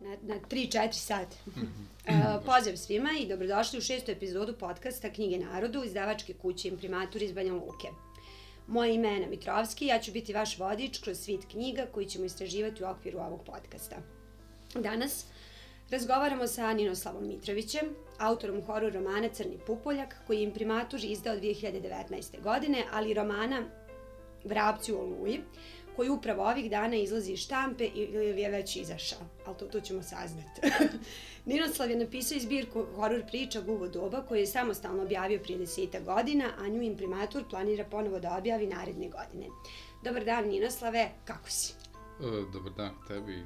na, na 3-4 sata. Mm -hmm. uh, pozdrav svima i dobrodošli u šestu epizodu podcasta Knjige narodu, izdavačke kuće Imprimatur iz Banja Luke. Moje ime je Ana Mitrovski, ja ću biti vaš vodič kroz svit knjiga koji ćemo istraživati u okviru ovog podcasta. Danas razgovaramo sa Ninoslavom Mitrovićem, autorom horor romana Crni pupoljak, koji je imprimatur izdao 2019. godine, ali romana Vrapci u Oluji, koji upravo ovih dana izlazi iz štampe ili je već izašao. Ali to, to ćemo saznati. Ninoslav je napisao izbirku horor priča Guvo doba koji je samostalno objavio prije deseta godina, a nju imprimatur planira ponovo da objavi naredne godine. Dobar dan Ninoslave, kako si? E, dobar dan tebi,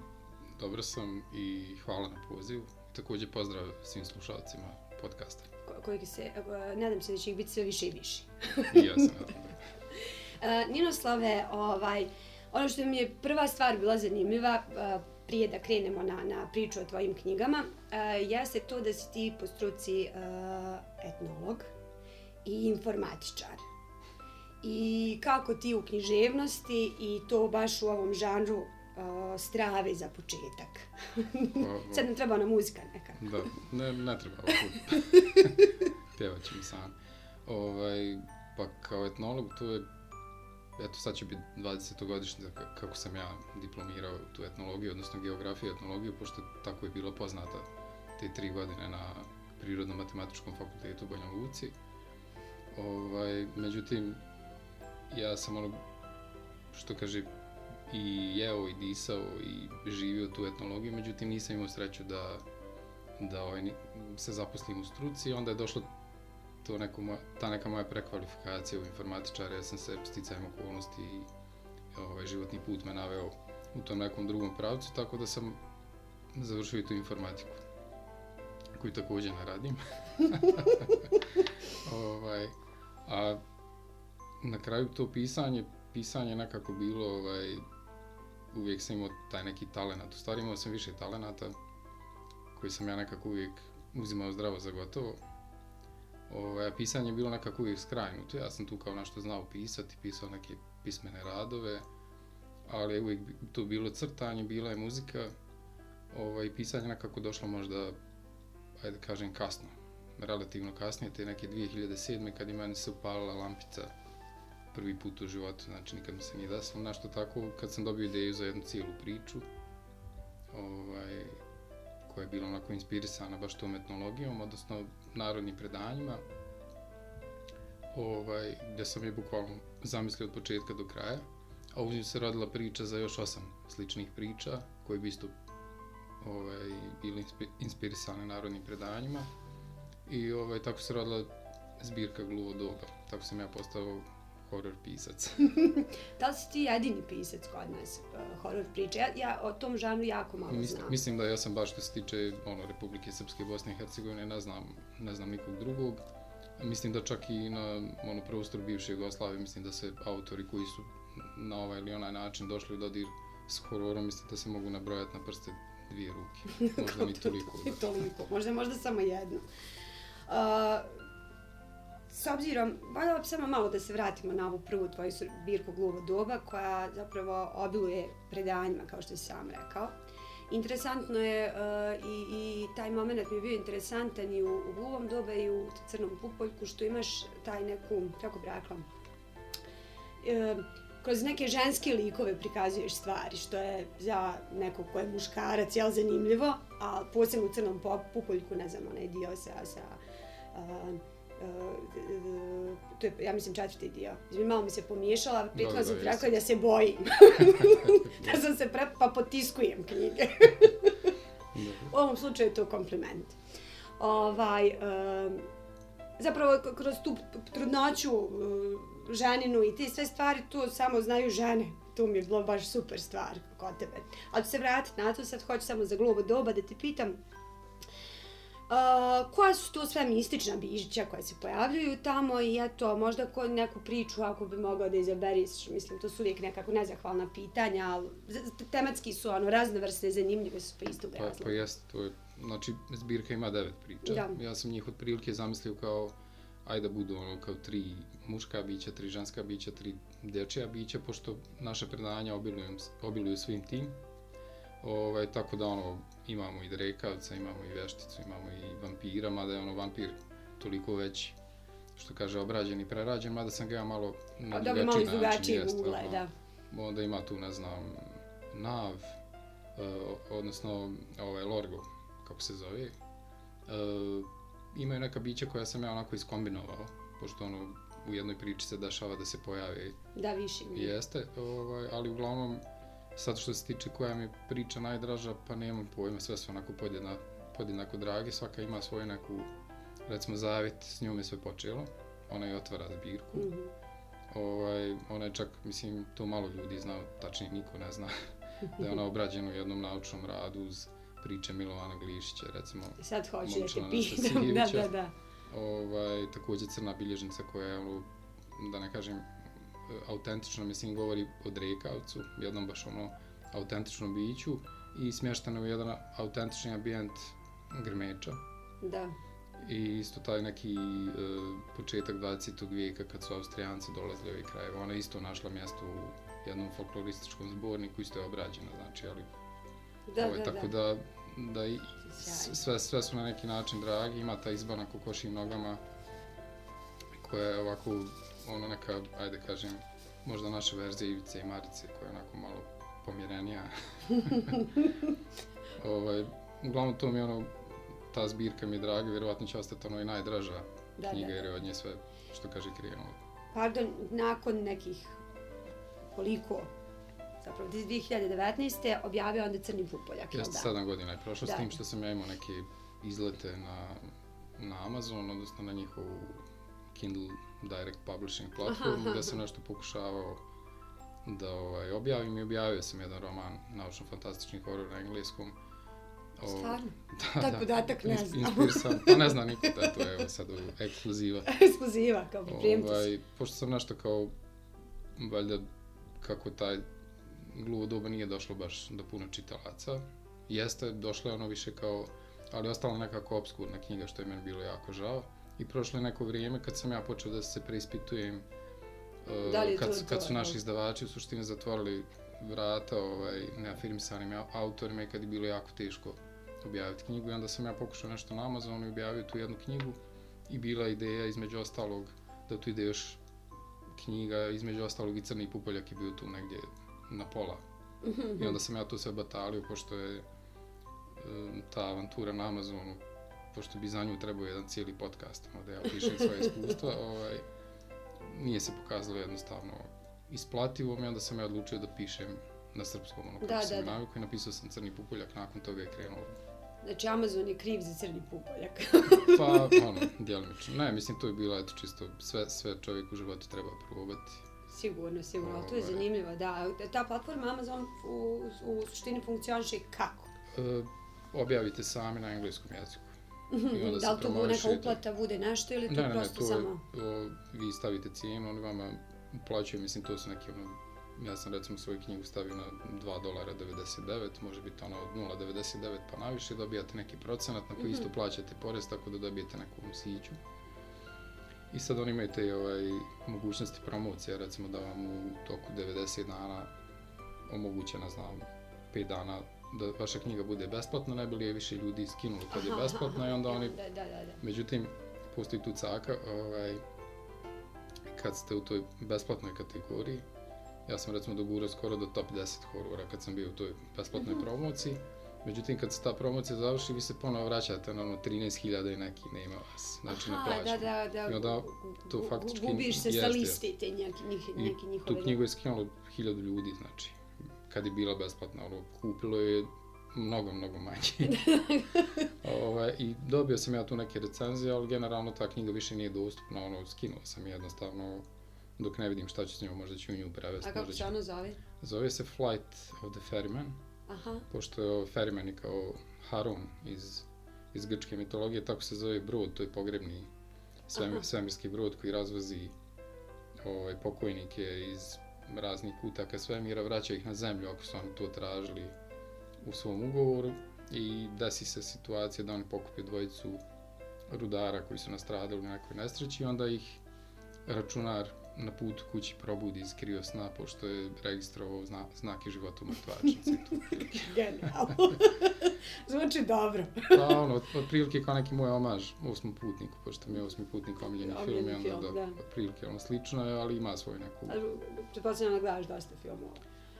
dobro sam i hvala na pozivu. Također pozdrav svim slušalcima podcasta. Ko, koji se, e, nadam se da će ih biti sve više i više. I ja sam nadam. Uh, Ninoslave, ovaj, uh, Ono što mi je prva stvar bila zanimljiva, prije da krenemo na, na priču o tvojim knjigama, jeste to da si ti po struci etnolog i informatičar. I kako ti u književnosti i to baš u ovom žanru strave za početak. Sad nam treba ona muzika neka. Da, ne, ne treba Pjevat ćemo sam. Ovaj, pa kao etnolog to je eto sad će biti 20. godišnja kako sam ja diplomirao tu etnologiju, odnosno geografiju i etnologiju, pošto tako je bilo poznata te tri godine na Prirodno-matematičkom fakultetu u Banja Luci. Ovaj, međutim, ja sam ono, što kaže, i jeo i disao i živio tu etnologiju, međutim nisam imao sreću da, da ovaj, se zaposlim u struci. Onda je došlo to neko moja, ta neka moja prekvalifikacija u informatičara, ja sam se sticajem okolnosti i ovaj, životni put me naveo u tom nekom drugom pravcu, tako da sam završio i tu informatiku, koju također ne radim. ovaj, a na kraju to pisanje, pisanje nekako bilo, ovaj, uvijek sam imao taj neki talent. U stvari imao sam više talenata koji sam ja nekako uvijek uzimao zdravo za gotovo. Ovaj, pisanje je bilo nekako uvijek skrajnuto. Ja sam tu kao nešto znao pisati, pisao neke pismene radove, ali je uvijek to bilo crtanje, bila je muzika. Ovaj, pisanje nekako došlo možda, ajde kažem, kasno. Relativno kasnije, te neke 2007. kad je meni se upalila lampica prvi put u životu, znači nikad mi se nije desilo nešto tako, kad sam dobio ideju za jednu cijelu priču, ovaj, koja je bila onako inspirisana baš tom etnologijom, odnosno narodnim predanjima, ovaj, gdje sam je bukvalno zamislio od početka do kraja, a uzim se rodila priča za još osam sličnih priča, koji bi isto ovaj, bili inspirisane narodnim predanjima. I ovaj, tako se rodila zbirka Gluvo doba. Tako sam ja postao horror pisac. da li si ti jedini pisac kod nas uh, horror priče? Ja, ja o tom žanru jako malo mislim, znam. Mislim da ja sam baš što se tiče ono, Republike Srpske, Bosne i Hercegovine, ne znam, ne znam nikog drugog. Mislim da čak i na ono, prostor bivše Jugoslavije, mislim da se autori koji su na ovaj ili onaj način došli u dodir s hororom, mislim da se mogu nabrojati na prste dvije ruke. Možda ni toliko. Da. toliko, možda, možda samo jedno. Uh, s obzirom, voljela bi samo malo da se vratimo na ovu prvu tvoju birku Gluvo doba, koja zapravo obiluje predanjima, kao što si sam rekao. Interesantno je uh, i, i taj moment mi je bio interesantan i u, u Gluvom doba i u Crnom pupoljku, što imaš taj neku, kako bi rekla, uh, kroz neke ženske likove prikazuješ stvari, što je za nekog ko je muškarac, jel zanimljivo, a posebno u Crnom pupoljku, ne znam, onaj dio sa, sa Uh, to je, ja mislim, četvrti dio. Izmi, malo mi se pomiješala, pritom sam rekla da se bojim. da sam se pre... pa potiskujem knjige. U ovom slučaju je to kompliment. Ovaj, zapravo, kroz tu trudnoću uh, ženinu i ti sve stvari, to samo znaju žene. To mi je bilo baš super stvar kod tebe. Ali se vratiti na to, sad hoću samo za globo doba da ti pitam, Uh, koja su to sve mistična bižića koja se pojavljuju tamo i eto, možda ko neku priču ako bi mogao da izaberiš, mislim, to su uvijek nekako nezahvalna pitanja, ali tematski su ono raznovrsne, zanimljive su pa isto Pa, pa jest, to je, znači, zbirka ima devet priča. Da. Ja sam njih od prilike zamislio kao, ajde da budu ono kao tri muška bića, tri ženska bića, tri dječja bića, pošto naše predanja obiluju, obiluju svim tim. Ovaj, tako da ono, imamo i drekavca, imamo i vešticu, imamo i vampira, mada je ono vampir toliko veći što kaže obrađen i prerađen, mada sam ga ja malo na A drugačiji dobro, malo jest, ugla, ono. da. Onda ima tu, ne znam, Nav, uh, odnosno ovaj Lorgo, kako se zove. Uh, imaju neka bića koja sam ja onako iskombinovao, pošto ono u jednoj priči se dešava da se pojavi Da, više mi. jeste, ovaj, ali uglavnom sad što se tiče koja mi priča najdraža, pa nemam pojma, sve su onako podjedna, podjednako drage, svaka ima svoju neku, recimo Zavit, s njom je sve počelo, ona je otvara zbirku, Mhm. ovaj, ona je čak, mislim, to malo ljudi zna, tačnije niko ne zna, da je ona obrađena u jednom naučnom radu uz priče Milovana Glišića, recimo, Sad hoću da te pitam, da, da, da. ovaj, također crna bilježnica koja je, ono, da ne kažem, autentično, mislim, govori o Drekavcu, jednom baš ono autentičnom biću i smještena u jedan autentični ambijent Grmeča. Da. I isto taj neki e, početak 20. vijeka kad su Austrijanci dolazili ovih krajeva. Ona je isto našla mjesto u jednom folklorističkom zborniku, isto je obrađena, znači, ali Da, ovaj, da, tako da. da, da i, sve, sve su na neki način dragi, ima ta izba na kokošim nogama koja je ovako, ono neka, ajde kažem, možda naša verzija Ivice i Marice koja je onako malo pomjerenija. ovaj, uglavnom to mi je ono, ta zbirka mi je draga, vjerovatno će ostati ono i najdraža Da, knjiga da. jer je od nje sve, što kaže, krenulo. Pardon, nakon nekih koliko, zapravo 2019. objavio onda Crni pupoljak, Jeste, da? sedam godina je prošlo, Da. s tim što sam ja imao neke izlete na, na Amazon, odnosno na njihovu Kindle Direct Publishing platformu, gdje sam nešto pokušavao da ovaj, objavim i objavio sam jedan roman, naučno-fantastični horor na engleskom. O- Stvarno? Da, Taj da. podatak ne znam. Inspirisan, pa ne zna niko da to je evo sad ekskluziva. Ekskluziva, kao pripremite se. Ovaj, pošto sam nešto kao, valjda, kako taj gluvo doba nije došlo baš do puno čitalaca. Jeste, došlo je ono više kao, ali ostala nekako obskurna knjiga, što je meni bilo jako žao. I prošlo je neko vrijeme kad sam ja počeo da se preispitujem uh, Da li kad, to kad su naši izdavači u suštini zatvorili vrata ovaj, neafirmisanim au- autorima i kad je bilo jako teško objaviti knjigu. I onda sam ja pokušao nešto na Amazonu i objavio tu jednu knjigu i bila ideja između ostalog da tu ide još knjiga, između ostalog i Crni pupoljak je bio tu negdje na pola. I onda sam ja tu sve batalio, pošto je e, ta avantura na Amazonu, pošto bi za nju trebao jedan cijeli podcast, ono, da ja pišem svoje iskustva, ovaj, nije se pokazalo jednostavno isplativo i onda sam ja odlučio da pišem na srpskom, ono, kako Da, sam da, navikao i napisao sam Crni pupoljak, nakon toga je krenulo Znači, Amazon je kriv za Crni pupoljak. Pa, ono, djelomično. Ne, mislim, to je bilo, eto, čisto, sve, sve čovjek u životu treba probati. sigurno, sigurno, ali to je Ovaj. zanimljivo, da. Ta platforma Amazon u, u suštini funkcioniše kako? E, objavite sami na engleskom jeziku. Onda se da li to bude neka uplata, bude nešto ili to Ne, ne, ne, prosto to je, samo... o, vi stavite cijenu, oni vama uplaćuju, mislim, to su neki, ono, ja sam recimo svoju knjigu stavio na 2 dolara 99, može biti ono od 0,99 pa naviše, dobijate neki procenat na koji isto plaćate porez, tako da dobijete neku siću. I sad oni imaju te ovaj, mogućnosti promocije, recimo da vam u toku 90 dana omoguće, ne znam, 5 dana da vaša knjiga bude besplatna, najbolje je više ljudi skinulo kad je besplatna i onda oni Da, da, da, da. Međutim, postoji tu caka, ovaj, kad ste u toj besplatnoj kategoriji, ja sam recimo dogurao skoro do top 10 horora kad sam bio u toj besplatnoj Mhm. promociji. Međutim, kad se ta promocija završi, vi se ponovo vraćate na ono 13.000 i neki, nema vas, znači ne Aha, plaćam. da, da, da. I onda to faktički Gubiš se sa liste te neki, neki, neki njihove... tu knjigu je skinulo hiljadu ljudi, znači, kad je bila besplatna, ono, kupilo je mnogo, mnogo manje. ovaj, I dobio sam ja tu neke recenzije, ali generalno ta knjiga više nije dostupna, ono, skinuo sam je jednostavno, dok ne vidim šta ću s njom, možda ću nju prevesti. A kako se ću... ono zove? Zove se Flight of the Ferryman, Aha. pošto je Ferryman je kao Harun iz, iz grčke mitologije, tako se zove brod, to je pogrebni svemir, svemirski brod koji razvozi ovaj, pokojnike iz raznih kutaka svemira, vraća ih na zemlju ako su oni to tražili u svom ugovoru i desi se situacija da oni pokupe dvojicu rudara koji su nastradali u nekoj nesreći i onda ih računar na putu kući probudi iz krio sna, pošto je registrovao zna, znake života u mrtvačnici. Genijalno. Zvuči dobro. pa ono, otprilike kao neki moj omaž osmom putniku, pošto mi je osmi putnik omiljeni film, i Omiljeni onda film, da, da. otprilike ono slično je, ali ima svoju neku... Pretpostavljam da gledaš dosta filmova.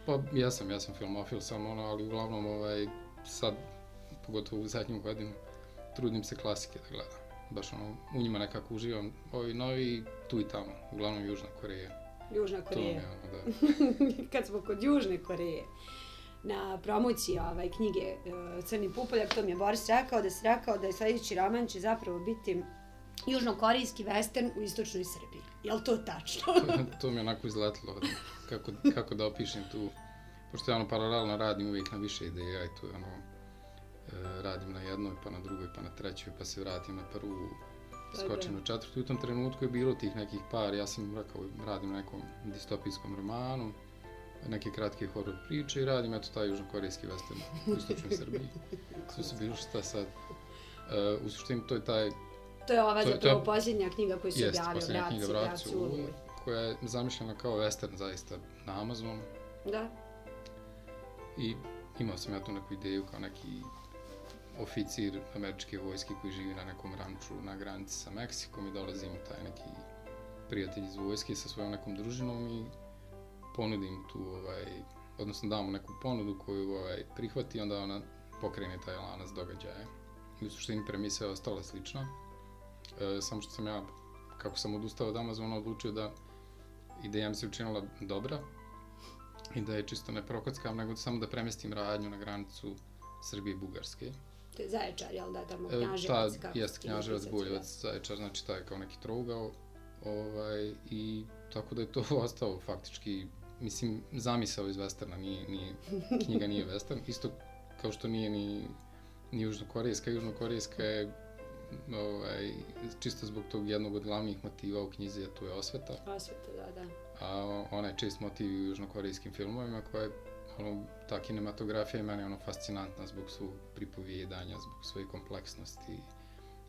Pa ja sam, ja sam filmofil samo ono, ali uglavnom ovaj, sad, pogotovo u zadnju godinu, trudim se klasike da gledam. Baš ono, u njima nekako uživam. Ovi novi, tu i tamo, uglavnom Južna Koreja. Južna To Koreja. ono, da. Kad smo kod Južne Koreje, na promociji ovaj, knjige e, Crni pupoljak, to mi je Boris rekao da se rekao da je sljedeći roman će zapravo biti južnokorejski western u istočnoj Srbiji. Je li to tačno? to mi je onako izletilo, kako, kako da opišem tu, pošto ja ono paralelno radim uvijek na više ideja i tu ono, e, radim na jednoj, pa na drugoj, pa na trećoj, pa se vratim na prvu, skočim na četvrtu. I u tom trenutku je bilo tih nekih par, ja sam rekao, radim na nekom distopijskom romanu, neke kratke horor priče i radim eto taj južnokorejski western u istočnoj Srbiji. Sve su bilo šta sad. Uh, u suštini to je taj To je ova To to zapravo posljednja knjiga koju si jest, objavio, posljednja knjiga Vrapci u u Oluji. koja je zamišljena kao western zaista na Amazonu. Da, I imao sam ja tu neku ideju kao neki oficir američke vojske koji živi na nekom ranču na granici sa Meksikom i dolazi mu taj neki prijatelj iz vojske sa svojom nekom družinom i ponudim tu, ovaj, odnosno dam mu neku ponudu koju ovaj, prihvati, onda ona pokrene taj lanac događaja. I u suštini premisa je ostala slična. E, samo što sam ja, kako sam odustao od Amazona, odlučio da ideja mi se učinila dobra, i da je čisto ne prokockam, nego samo da premestim radnju na granicu Srbije i Bugarske. Zaječar, jel da, tamo E, Knjaževac, ta, kako jest se knjiga Knjaževac, Buljevac, Zaječar, znači taj kao neki trougao. Ovaj, I tako da je to ostao faktički, mislim, zamisao iz Westerna, nije, nije, knjiga nije Western, isto kao što nije ni, ni Južnokorejska. Južnokorejska je ovaj, čisto zbog tog jednog od glavnih motiva u knjizi, a to je osveta. Osveta, da, da. a ona je čest motiv u južnokorejskim filmovima koja je ono, ta kinematografija je meni ono fascinantna zbog svog pripovjedanja, zbog svoje kompleksnosti.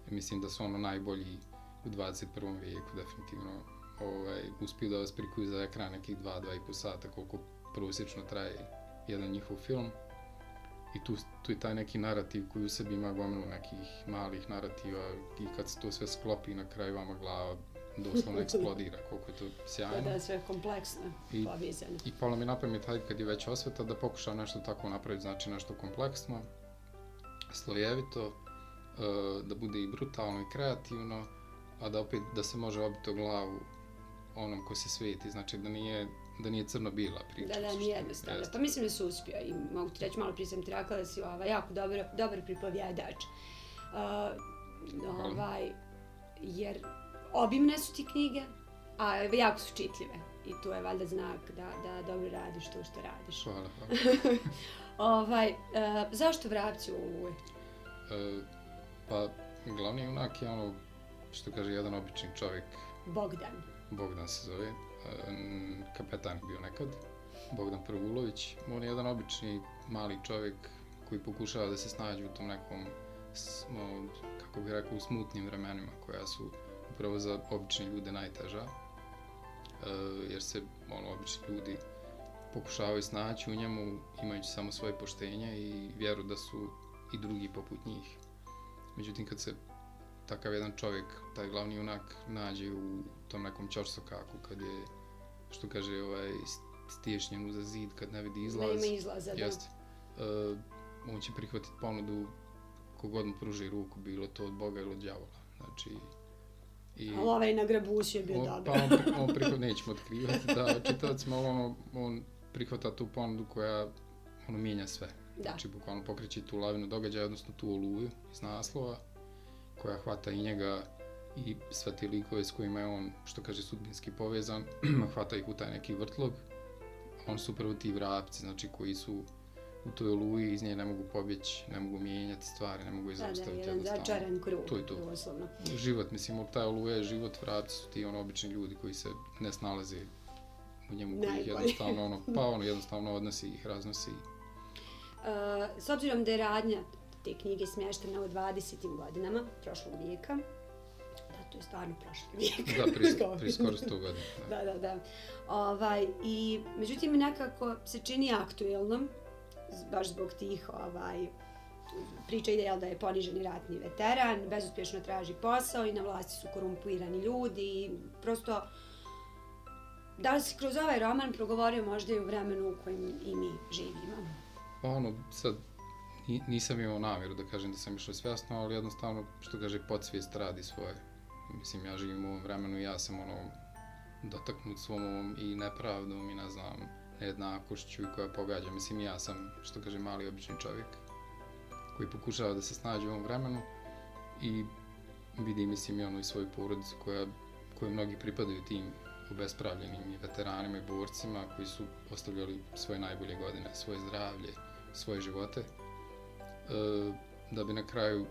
I mislim da su ono najbolji u 21. vijeku definitivno ovaj, uspiju da vas prikuju za ekran nekih 2-2,5 sata koliko prosječno traje jedan njihov film. I tu, tu je taj neki narativ koji u sebi ima gomilu nekih malih narativa i kad se to sve sklopi na kraju vama glava doslovno eksplodira koliko je to Da, sjajno. da, sve je kompleksno I- povezano. I palo mi na pamet, hajde kad je već osveta, da pokušam nešto tako napraviti, znači nešto kompleksno, slojevito, e, da bude i brutalno i kreativno, a da opet da se može obiti o glavu onom ko se sveti, znači da nije, da nije crno-bila priča. Da, da, nije jednostavno. Pa mislim da si uspio i mogu ti reći, malo prije sam ti rekla da si ovaj, jako dobar, dobar pripovjedač. Uh, ovaj, jer obimne su ti knjige, a jako su čitljive. I to je valjda znak da, da dobro radiš to što radiš. Hvala, hvala. Ovaj, uh, zašto vrapci u? E, pa, glavni junak je ono, što kaže jedan obični čovjek, Bogdan. Bogdan se zove, e, kapetan je bio nekad, Bogdan Prvulović. On je jedan obični mali čovjek koji pokušava da se snađe u tom nekom, s- o, kako bih rekao, smutnim vremenima koja su upravo za obične ljude najteža. E, jer se ono, obični ljudi pokušavaju snaći u njemu imajući samo svoje poštenje i vjeru da su i drugi poput njih. Međutim, kad se takav jedan čovjek, taj glavni junak, nađe u tom nekom ćorsokaku kad je, što kaže, ovaj, stješnjen uza zid kad ne vidi izlaz. Ima izlaza, da. Jeste. Uh, on će prihvatiti ponudu kogod mu pruži ruku, bilo to od Boga ili od djavola. Znači, i... Ali ovaj na grabuši je bio On, dobar. pa on, on prihvat, nećemo otkrivati, da, čitavacima, ali ono, on prihvata tu ponudu koja ono, mijenja sve. Da. Znači, bukvalno pokreće tu lavinu događaja, odnosno tu oluju iz naslova, koja hvata i njega i sve te likove s kojima je on, što kaže, sudbinski povezan, hvata ih u taj neki vrtlog. Oni su upravo ti vrapci, znači, koji su u toj oluji, iz nje ne mogu pobjeći, ne mogu mijenjati stvari, ne mogu je Da, da, zaustaviti jedan jednostavno. začaran krug, To je to. doslovno. Život, mislim, taj oluje je život, vrapci su ti ono obični ljudi koji se ne snalaze u njemu, koji ih jednostavno, ono, pa ono, jednostavno odnosi ih, raznosi. Uh, s obzirom da je radnja te knjige smještena u 20. godinama prošlog vijeka, da, to je stvarno prošli vijek. Da, pri, pri skoro sto godina. Da. da, da, da. Ovaj, I, međutim, nekako se čini aktuelnom, baš zbog tih ovaj, priča ide jel, da je poniženi ratni veteran, bezuspješno traži posao i na vlasti su korumpirani ljudi i prosto da li si kroz ovaj roman progovorio možda i u vremenu u kojem i mi živimo? Pa Ono, sad, nisam imao namjeru da kažem da sam išao svjasno, ali jednostavno, što kaže, podsvijest radi svoje. Mislim, ja živim u ovom vremenu i ja sam ono, dotaknut svom ovom i nepravdom i ne znam, nejednakošću koja pogađa. Mislim, ja sam, što kaže, mali obični čovjek koji pokušava da se snađe u ovom vremenu i vidi, mislim, i ono i svoju porodicu koja, koja mnogi pripadaju tim obespravljenim i veteranima i borcima koji su ostavljali svoje najbolje godine, svoje zdravlje, svoje živote, e, da bi na kraju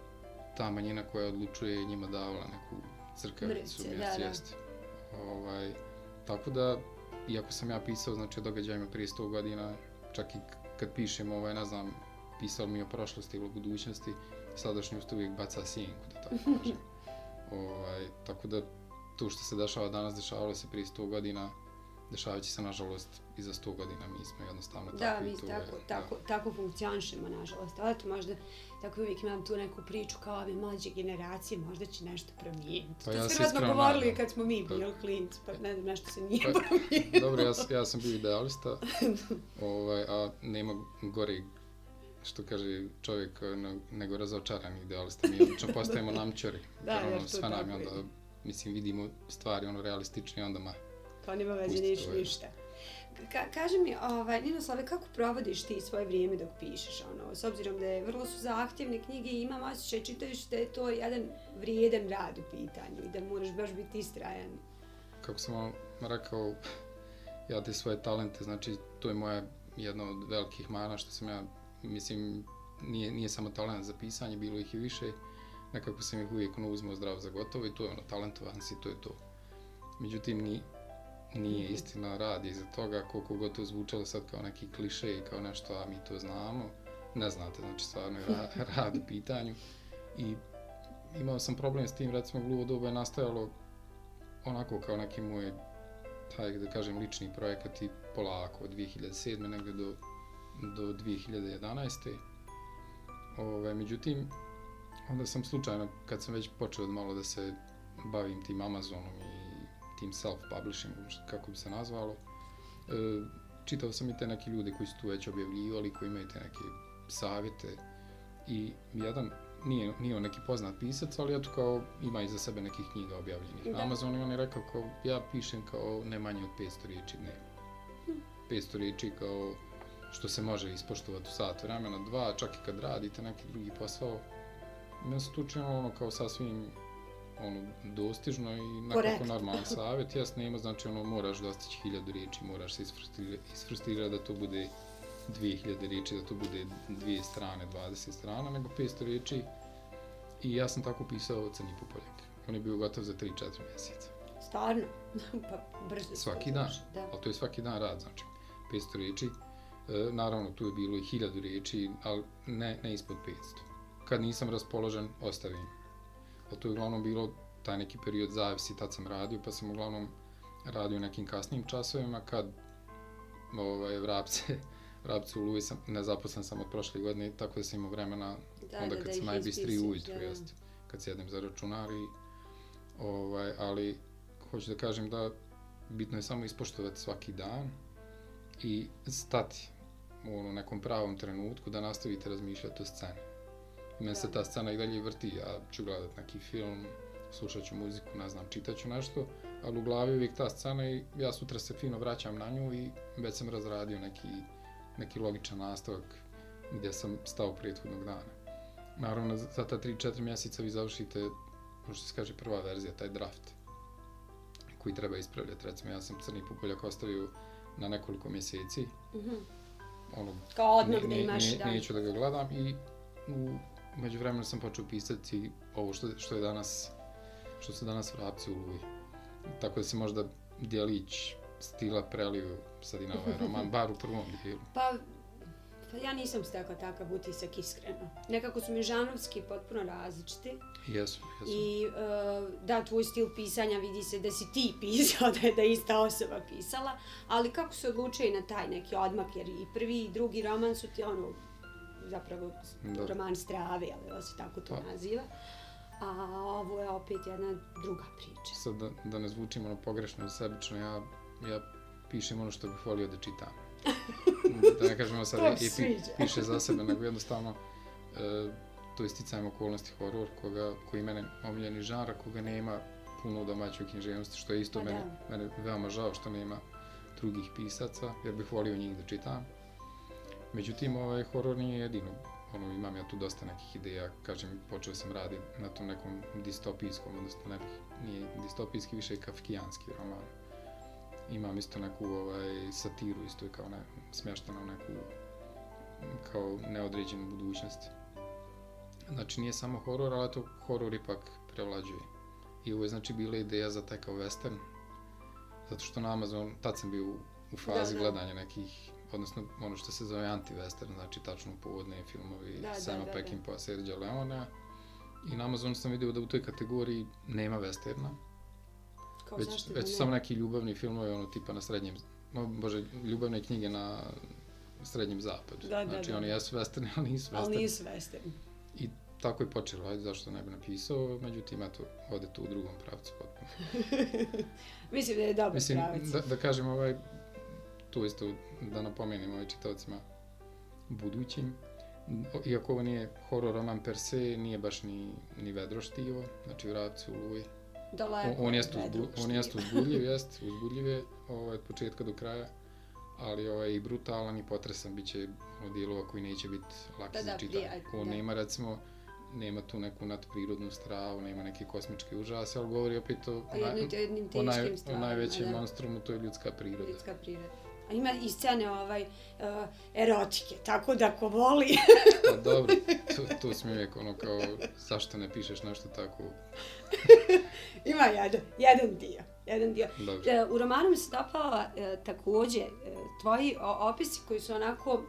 ta manjina koja odlučuje njima davala neku crkavicu, mjercijest. Ovaj, tako da, iako sam ja pisao, znači, o događajima prije 100 godina, čak i kad pišem, ovaj, ne znam, pisao mi o prošlosti ili o budućnosti, sadašnjost uvijek baca sjenku, da tako kažem. ovaj, tako da, to što se dešava danas, dešavalo se prije 100 godina, dešavat će se, nažalost, i za 100 godina. Mi smo jednostavno da, tako mi to tako, je, tako, da. tako funkcionišemo, nažalost. Ali to možda, tako uvijek imam tu neku priču kao ove mlađe generacije, možda će nešto promijeniti. Pa to ja smo vjerojatno govorili nadam. kad smo mi bili klinci, pa ne znam, nešto se nije pa, promijenilo. Dobro, ja, ja sam bio idealista, ovaj, a nema gore što kaže čovjek nego razočaran idealista. Mi obično postajemo namčari. da, ono, sve nam onda mislim, vidimo stvari ono realistične, onda ma... Kao nema veze niš, ništa. Ka kaže mi, ovaj, Ninoslave, kako provodiš ti svoje vrijeme dok pišeš? Ono, s obzirom da je vrlo su zahtjevne knjige i imam osjećaj, čitajuš da je to jedan vrijedan rad u pitanju i da moraš baš biti istrajan. Kako sam vam rekao, ja te svoje talente, znači to je moja jedna od velikih mana što sam ja, mislim, nije, nije samo talent za pisanje, bilo ih i više nekako sam ih uvijek ono uzmao zdravo za gotovo i to je ono, talentovan si, to je to. Međutim, ni, nije istina rad iza toga, koliko god to zvučalo sad kao neki kliše i kao nešto, a mi to znamo, ne znate, znači stvarno je rad u pitanju. I imao sam problem s tim, recimo, gluvo doba je nastajalo onako kao neki moj, taj, da kažem, lični projekat i polako od 2007. negdje do, do 2011. Ove, međutim, onda sam slučajno, kad sam već počeo malo da se bavim tim Amazonom i tim self-publishingom, kako bi se nazvalo, e, čitao sam i te neke ljude koji su tu već objavljivali, koji imaju te neke savjete i jedan nije, nije on neki poznat pisac, ali eto kao ima iza sebe nekih knjiga objavljenih da. na Amazonu i on je rekao kao ja pišem kao ne manje od 500 riječi dnevno. 500 hm. riječi kao što se može ispoštovati u sat vremena, dva, čak i kad radite neki drugi posao, meni se činilo ono kao sasvim ono, dostižno i nekako normalan savjet. Jasno ima, znači ono, moraš dostići hiljadu riječi, moraš se isfrustirati da to bude dvije hiljade riječi, da to bude dvije strane, 20 strana, nego 500 riječi. I ja sam tako pisao Crni Pupoljak. On je bio gotov za 3-4 mjeseca. Stvarno? pa brzo Svaki dan. Da. Ali to je svaki dan rad, znači 500 riječi. E, naravno, tu je bilo i hiljadu riječi, ali ne, ne ispod 500 kad nisam raspoložen, ostavim. A to je uglavnom bilo taj neki period zavisi, tad sam radio, pa sam uglavnom radio nekim kasnim časovima, kad ovaj, vrapce, vrapce u Luvi sam, nezaposlen sam od prošle godine, tako da sam imao vremena, da, onda kad da, sam najbistri ujutru, da. jest, kad sjedem za računar i, ovaj, ali hoću da kažem da bitno je samo ispoštovati svaki dan i stati u nekom pravom trenutku da nastavite razmišljati o sceni. Mene se ta scena i dalje vrti, ja ću gledat neki film, slušat ću muziku, ne znam, čitat ću nešto, ali u glavi uvijek ta scena i ja sutra se fino vraćam na nju i već sam razradio neki, neki logičan nastavak gdje sam stao prethodnog dana. Naravno, za ta 3-4 mjeseca vi završite, možda se kaže, prva verzija, taj draft, koji treba ispravljati. Recimo, ja sam Crni pupoljak ostavio na nekoliko mjeseci. Mm -hmm. ono, Kao odmah da imaš, ne, da. Neću da ga gledam i u među vremenu sam počeo pisati ovo što, što je danas, što su danas vrapci u Luji. Tako da se možda dijelić stila preliju sad i na ovaj roman, bar u prvom dijelu. Pa, Pa ja nisam stekla takav utisak iskreno. Nekako su mi žanovski potpuno različiti. Jesu, jesu. I uh, da, tvoj stil pisanja vidi se da si ti pisao, da je da ista osoba pisala, ali kako se odlučuje na taj neki odmak, jer i prvi i drugi roman su ti ono, zapravo Da. roman strave, ali da se tako to Pa. naziva. A ovo je opet jedna druga priča. Sad da, da ne zvučim ono pogrešno ili sebično, ja, ja pišem ono što bih volio da čitam. da ne kažemo sad i, i pi, piše za sebe, nego jednostavno e, to je sticajem okolnosti horor, koga, koji mene omiljeni žanra, koga nema puno u domaćoj književnosti, što je isto Pa mene, mene veoma žao što nema drugih pisaca, jer bih volio njih da čitam. Međutim, ovaj horor nije jedino. Ono, imam ja tu dosta nekih ideja, kažem, počeo sam raditi na tom nekom distopijskom, odnosno ne nije distopijski, više kafkijanski roman. Imam isto neku ovaj, satiru, isto je kao ne, smještena u neku kao neodređenu budućnost. Znači nije samo horor, ali to horor ipak prevlađuje. I ovo je znači bila ideja za taj kao western, zato što na Amazon, tad sam bio u fazi Da, da. gledanja nekih, odnosno ono što se zove anti-western, znači tačno povodne filmovi Da, da, Sama da, da. Peckinpah, Sergio Leona. I na Amazonu sam vidio da u toj kategoriji nema westerna, Kao već, zašto da već ne? su samo neki ljubavni filmovi, ono tipa na srednjem, no, bože, ljubavne knjige na srednjem zapadu. Da, da, znači da. oni jesu westerni, ali nisu westerni. Ali nisu western. I tako je počelo, ajde zašto ne bi napisao, međutim, eto, ode tu u drugom pravcu potpuno. Mislim da je dobar Mislim, pravac. da, da kažem, ovaj, tu isto da napomenem ovaj čitavcima budućim, iako ovo nije horor roman per se, nije baš ni, ni vedro štivo, znači u Ravci u Luji. Daleko On, od jeste, uzbu, on štiva. uzbudljiv, jest, uzbudljiv je ovaj, od početka do kraja, ali ovaj, i brutalan i potresan, bit će ono dijelova koji neće biti laki Da, za čitanje. On da. nema, recimo, nema tu neku nadprirodnu stravu, nema neki kosmički užas, ali govori opet o, O jednim, jednim o, naj, o najvećem da. monstrumu, to je ljudska priroda. Ljudska priroda. A ima i scene ovaj, uh, erotike, tako da ko voli... Pa dobro, tu, tu smo uvijek ono kao, zašto ne pišeš nešto tako, ima jedan, jedan dio. Jedan dio. dobro. E, u romanu mi se dopala e, takođe e, tvoji opisi koji su onako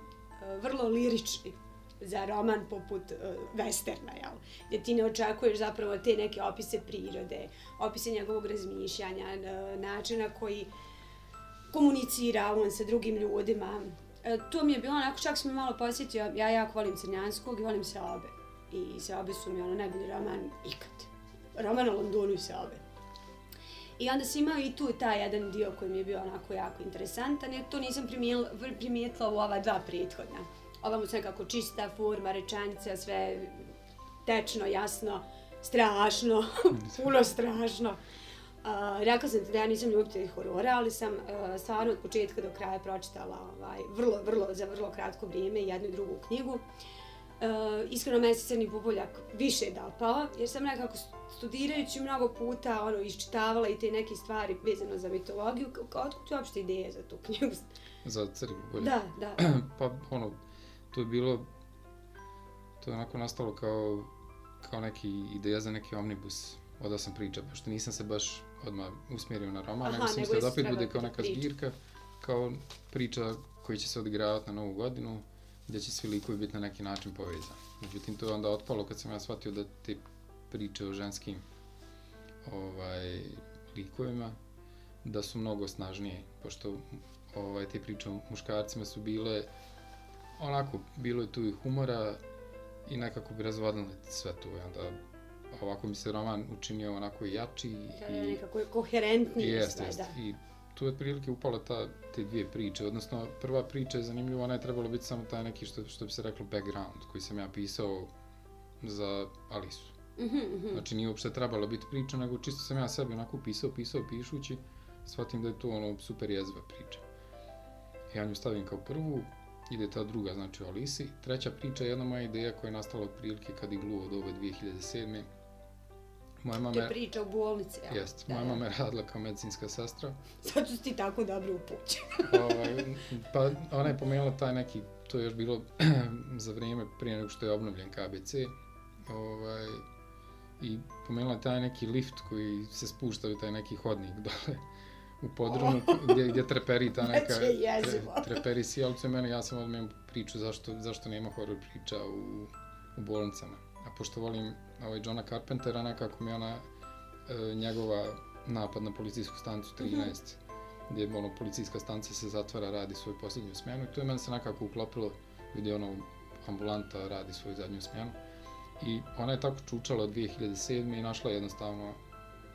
e, vrlo lirični za roman poput e, westerna, jel? Gdje ti ne očekuješ zapravo te neke opise prirode, opise njegovog razmišljanja, načina koji komunicira on sa drugim ljudima. E, to mi je bilo onako, čak sam me malo posjetio, ja jako volim Crnjanskog i volim Seobe. I Seobe su mi ono najbolji roman ikad. Roman o Londonu i Seobe. I onda sam imao i tu taj jedan dio koji mi je bio onako jako interesantan, jer to nisam primijetila u ova dva prethodna. Ova mu se nekako čista forma, rečenica, sve tečno, jasno, strašno, puno strašno. Uh, rekla sam ti da ja nisam ljubitelj horora, ali sam uh, stvarno od početka do kraja pročitala ovaj, vrlo, vrlo, za vrlo kratko vrijeme jednu i drugu knjigu. Uh, iskreno meni se Crni buboljak više dopao, jer sam nekako studirajući mnogo puta ono, iščitavala i te neke stvari vezano za mitologiju. Otkud ti uopšte ideje za tu knjigu? Za crvi bolje. Da, da. pa ono, to je bilo, to je onako nastalo kao, kao neki ideja za neki omnibus. Odao sam priča, pošto nisam se baš odmah usmjerio na roman, Aha, nego sam mislio da opet bude kao neka priča. zbirka, kao priča koji će se odigravati na novu godinu, gdje će svi likovi biti na neki način povezani. Međutim, to je onda otpalo kad sam ja shvatio da te priče o ženskim ovaj, likovima, da su mnogo snažnije, pošto ovaj, te priče o muškarcima su bile onako, bilo je tu i humora i nekako bi razvodnili sve to i onda ovako mi se roman učinio onako jači Da, i, nekako je koherentniji i jest, sve, jest. da. I tu je otprilike upala ta, te dvije priče, odnosno prva priča je zanimljiva, ona je trebalo biti samo taj neki što, što bi se reklo background koji sam ja pisao za Alisu. Mhm, mhm. Znači nije uopšte trebalo biti priča, nego čisto sam ja sebi onako pisao, pisao, pišući, shvatim da je to ono super jezva priča. Ja nju stavim kao prvu, ide ta druga, znači o Alisi. Treća priča je jedna moja ideja koja je nastala od prilike kad je gluo od ove 2007. Moja mama To je priča u bolnici, jel? jest, Da, moja da. mama je radila kao medicinska sestra. Zato su ti tako dobro upućen. ovaj, pa ona je pomenula taj neki, to je još bilo za vrijeme prije nego što je obnovljen KBC. Ovaj, I pomenula je taj neki lift koji se spušta u taj neki hodnik dole u podrumu gdje, gdje treperi ta neka tre, treperi sjelcu i mene, ja sam odmah priču zašto, zašto nema horror priča u, u bolnicama. A pošto volim ovaj Johna Carpentera, nekako mi ona e, njegova napad na policijsku stancu 13, mm -hmm. gdje ono, policijska stanca se zatvara, radi svoju posljednju smjenu. I to je meni se nekako uklopilo gdje ono ambulanta radi svoju zadnju smjenu. I ona je tako čučala od 2007. i našla jednostavno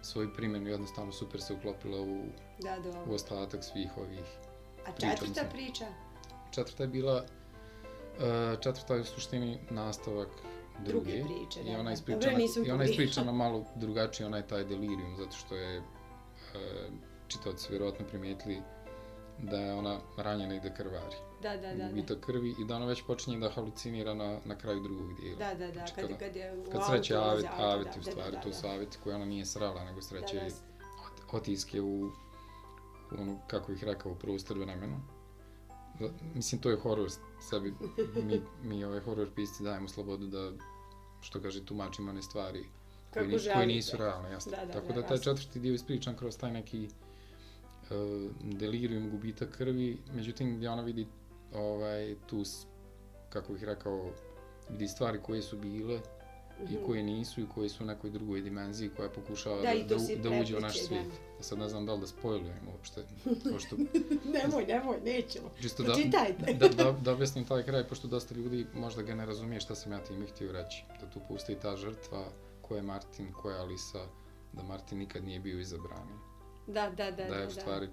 svoju primjenu, jednostavno super se uklopila u, Da, dobro. u ostatak svih ovih A četvrta priča? Četvrta je bila, uh, četvrta je u suštini nastavak druge. Druge priče, da, I ona da. ispričana, nisam i ona ispričana malo drugačije, ona je taj delirium, zato što je uh, čitavci vjerojatno primijetili da je ona ranjena i da krvari. Da, da, da. da. Gubitak krvi i da ona već počinje da halucinira na, na kraju drugog dijela. Da, da, da, Znači, kad, kada- kad je u Kad sreće voze avet, auto, aveti u da, da, stvari, da, to da. su aveti koje ona nije srala, nego sreće Da, da. ot- otiske u, u ono, kako ih rekao, u prostor vremenu. Da, mislim, to je horor sebi. Mi, mi ovaj horor pisci dajemo slobodu da, što kaže, tumačimo one stvari koje, Kako ni, koje nisu realne, jasno. Da, da, Tako da, da, taj četvrti dio ispričan kroz taj neki uh, delirium gubitak krvi, međutim gdje ona vidi ovaj, tu, kako bih rekao, vidi stvari koje su bile i Mhm. koje nisu i koje su u nekoj drugoj dimenziji koja pokušava Da, da, da, da uđe u naš svijet. da. Ja sad ne znam da li da spojlujem uopšte, pošto nemoj, nemoj, nećemo. čisto da, da, da, da objasnim taj kraj, pošto dosta ljudi možda ga ne razumije šta sam ja time htio reći. Da tu postoji ta žrtva, ko je Martin, ko je Alisa, da Martin nikad nije bio izabrani. Da, da, da, Da je da. u stvari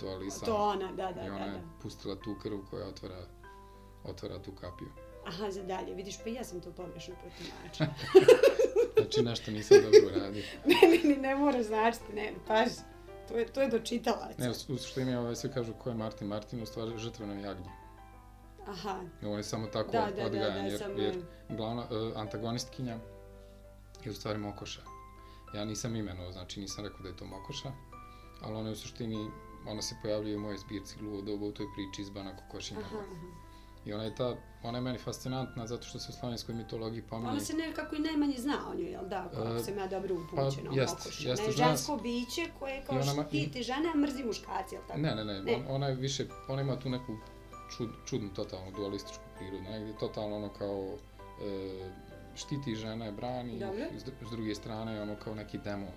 to Alisa To ona, da, da, i da, ona je da. pustila tu krv koja otvara, otvara tu kapiju. Aha, za dalje, vidiš, pa ja sam to pogrešno protumačila. Znači nešto nisam dobro radio. ne, meni ne mora značiti, ne, paži. To je, to je dočitalac. Ne, u u suštini ovaj, svi kažu ko je Martin. Martin je u stvari žrtveno jagnje. Aha, On je samo tako da, da, da, odgajan, da, jer, samo... jer glavna uh, antagonistkinja je u stvari Mokoša. Ja nisam imenovao, znači nisam rekao da je to Mokoša, ali ona je u suštini, ona se pojavljuje u mojoj zbirci Gluvo doba u toj priči iz Bana Kokošinja. Aha, aha. I ona je ta, ona je meni fascinantna zato što se u slavenskoj mitologiji pominje. Ona se nekako i najmanje zna o njoj, jel da, kako E, sam ja dobro pa, upućena jest, o Mokoši. jeste, Ona je žensko biće koje kao I ona štiti žene, a mrzi muškarci, jel tako? Ne, ne, ne, Ne. On, ona je više, ona ima tu neku čud, čudnu, totalnu dualističku prirodu, negdje totalno ono kao e, štiti žene, brani, s, s druge strane ono kao neki demon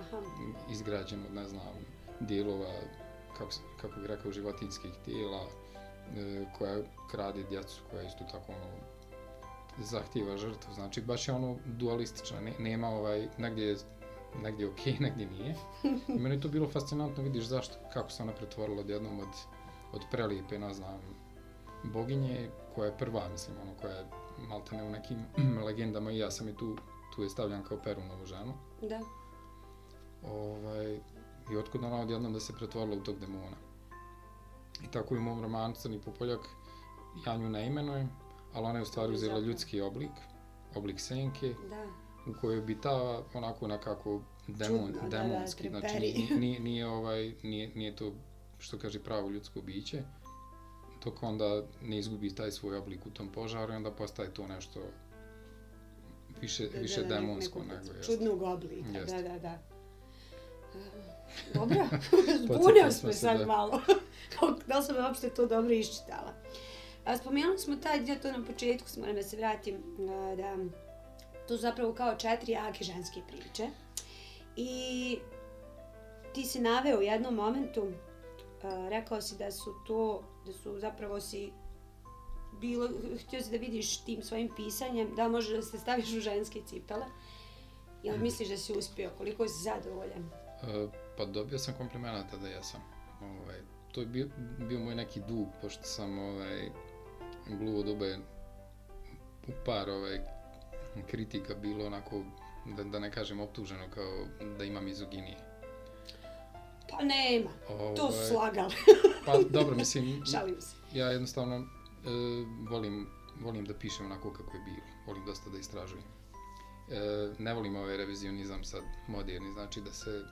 Aha, izgrađen od, ne znam, dijelova, kako, kako bih rekao, životinskih tijela, koja krade djecu, koja isto tako ono, zahtjeva žrtvu, znači baš je ono dualistična, ne, nema ovaj, negdje je negdje je okej, negdje nije. I meni je to bilo fascinantno, vidiš zašto, kako se ona pretvorila odjednom od, od prelijepe, ne znam, boginje, koja je prva, mislim, ono, koja je malte ne u nekim legendama i ja sam i tu, tu je stavljan kao Perunovu ženu. da. Ovaj, I otkud ona odjednom da se pretvorila u tog demona. I tako i u mom romanu Crni Popoljak, ja nju ne imenujem, ali ona je u stvari uzela ljudski oblik, oblik senke, Da. u kojoj obitava onako nekako demon, Čudno, da, da, demonski, znači nije, nije, nije, ovaj, nije, nije to što kaže pravo ljudsko biće, dok onda ne izgubi taj svoj oblik u tom požaru i onda postaje to nešto više, Da, više da, da, demonsko nego jeste. Čudnog oblika, Jeste. da, da, da. Dobro, zbunio smo se sad da- malo. Da li sam uopšte to dobro iščitala. A, spomenuli smo taj dio, to na početku, moram da se vratim, a, da to su zapravo kao četiri jake ženske priče. I ti si naveo u jednom momentu, a, rekao si da su to, da su zapravo si bilo, htio si da vidiš tim svojim pisanjem, da možeš da se staviš u ženske cipele. Jel misliš da si uspio? Koliko si zadovoljan? E, pa dobio sam komplimenata da jesam. Ovaj, to je bio, bio moj neki dug, pošto sam ovaj, gluvo dobe u par ovaj, kritika bilo onako, da, da ne kažem optuženo kao da ima mizoginije. Pa nema, to su Ovaj, slagali. Pa dobro, mislim, Šalim se. ja jednostavno e, volim, volim da pišem onako kako je bilo. Volim dosta da istražujem. E, ne volim ovaj revizionizam sad moderni, znači da se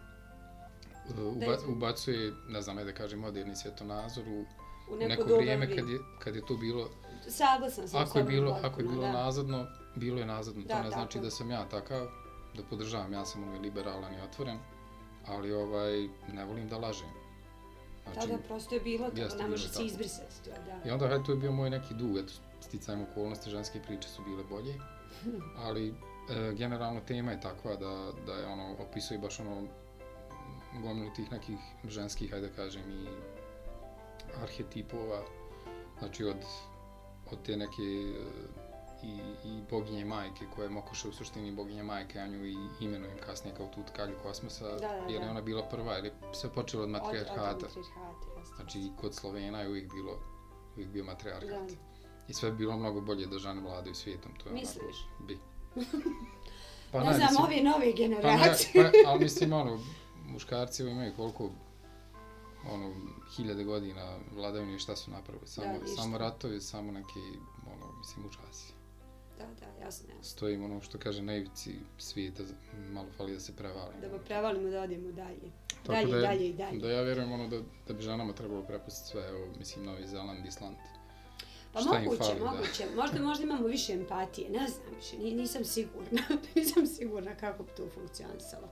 uba, ubacuje, ne znam, ajde da kažem, moderni svjetonazor u, U neko, neko vrijeme vri- kad je, kad je to bilo, Saglasan sam ako je bilo, potpuno, ako je bilo da. nazadno, bilo je nazadno. Da, to ne znači tako. da sam ja takav, da podržavam, ja sam ovaj liberalan i otvoren, ali ovaj, ne volim da lažem. Da, da, prosto je bilo to, jeste ne može se tako. izbrisati to, da. I onda, hajde, to je bio moj neki dug, eto, sticajem okolnosti, ženske priče su bile bolje, ali e, generalno tema je takva da, da je ono, opisuje baš ono, gomilu tih nekih ženskih, hajde kažem, i arhetipova, znači od, od te neke e, i, i boginje majke, koja je Mokoša u suštini boginja majke, ja nju i imenujem kasnije kao tu tkalju kosmosa, Da, da, jer je ona bila prva, jer je sve počelo od Od- od matrijarhata, jeste. Znači, i kod Slovena je uvijek bilo, uvijek bio matrijarhat. Da. I sve bi bilo mnogo bolje da žene vladaju svijetom, to je Misliš? onako, bi. Pa ne, znam, mislim- ove nove Pa ne, generacije. pa, ali mislim, ono, muškarci imaju koliko, ono, hiljade godina vladavine i šta su napravili. Samo, ništa. samo ratovi, samo neki, ono, mislim, užasi. da, da, jasno, jasno. Stojimo, ono, što kaže, na ivici svijeta, malo fali da se prevali. Da ga prevalimo da odemo dalje. Tako dalje, da, je- dalje i dalje. Da ja vjerujem, ono, da, da bi ženama trebalo prepustiti sve, evo, mislim, Novi Zeland, Island. Pa Šta moguće, fali, da. moguće. Možda, možda imamo više empatije, ne znam više, ni- nisam sigurna. nisam sigurna kako bi to funkcionisalo.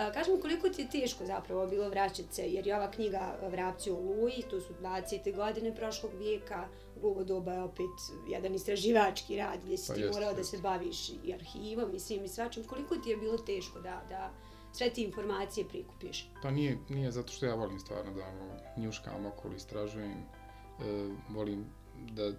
Uh, kaži mi koliko ti je teško zapravo bilo vraćati se, jer je ova knjiga Vrapci u Luji, to su 20. godine prošlog vijeka, Gluvo doba je opet jedan istraživački rad gdje si Pa ti jest, morao da jest. se baviš i arhivom, mislim i svačim. Koliko ti je bilo teško da, da sve te informacije prikupiš? Pa nije, nije zato što ja volim stvarno da ono, njuškam okolo, istražujem, e, volim da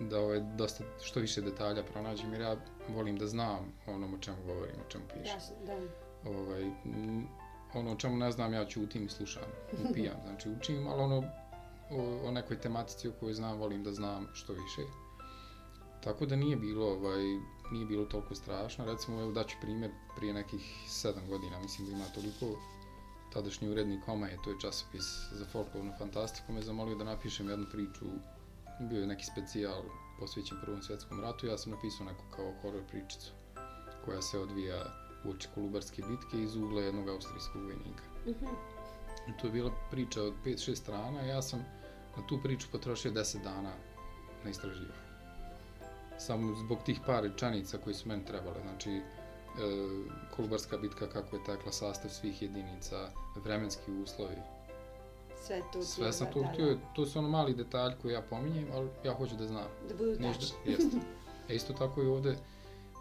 da ovaj, dosta što više detalja pronađem jer ja volim da znam onom o čemu govorim, o čemu pišem. Jasno, da. Ovaj, m, ono čemu ne znam ja ćutim i slušam, upijam, znači učim, ali ono o, o nekoj tematici o kojoj znam, volim da znam što više. Tako da nije bilo, ovaj, nije bilo toliko strašno. Recimo, evo daću primjer, prije nekih sedam godina, mislim da ima toliko, tadašnji urednik Omaje, to je časopis za folklornu fantastiku, me zamolio da napišem jednu priču, bio je neki specijal posvećen Prvom svjetskom ratu, ja sam napisao neku kao horror pričicu, koja se odvija u oči Kolubarske bitke iz ugla jednog austrijskog vojnika. Mhm. I to je bila priča od 5-6 strana, ja sam na tu priču potrošio 10 dana na istraživanje. Samo zbog tih par rečanica koji su meni trebale, znači e, Kolubarska bitka, kako je tekla sastav svih jedinica, vremenski uslovi, Sve to sve sam to htio, to su ono mali detalj koji ja pominjem, ali ja hoću da znam. Da budu tačni. jeste. E isto tako i ovde,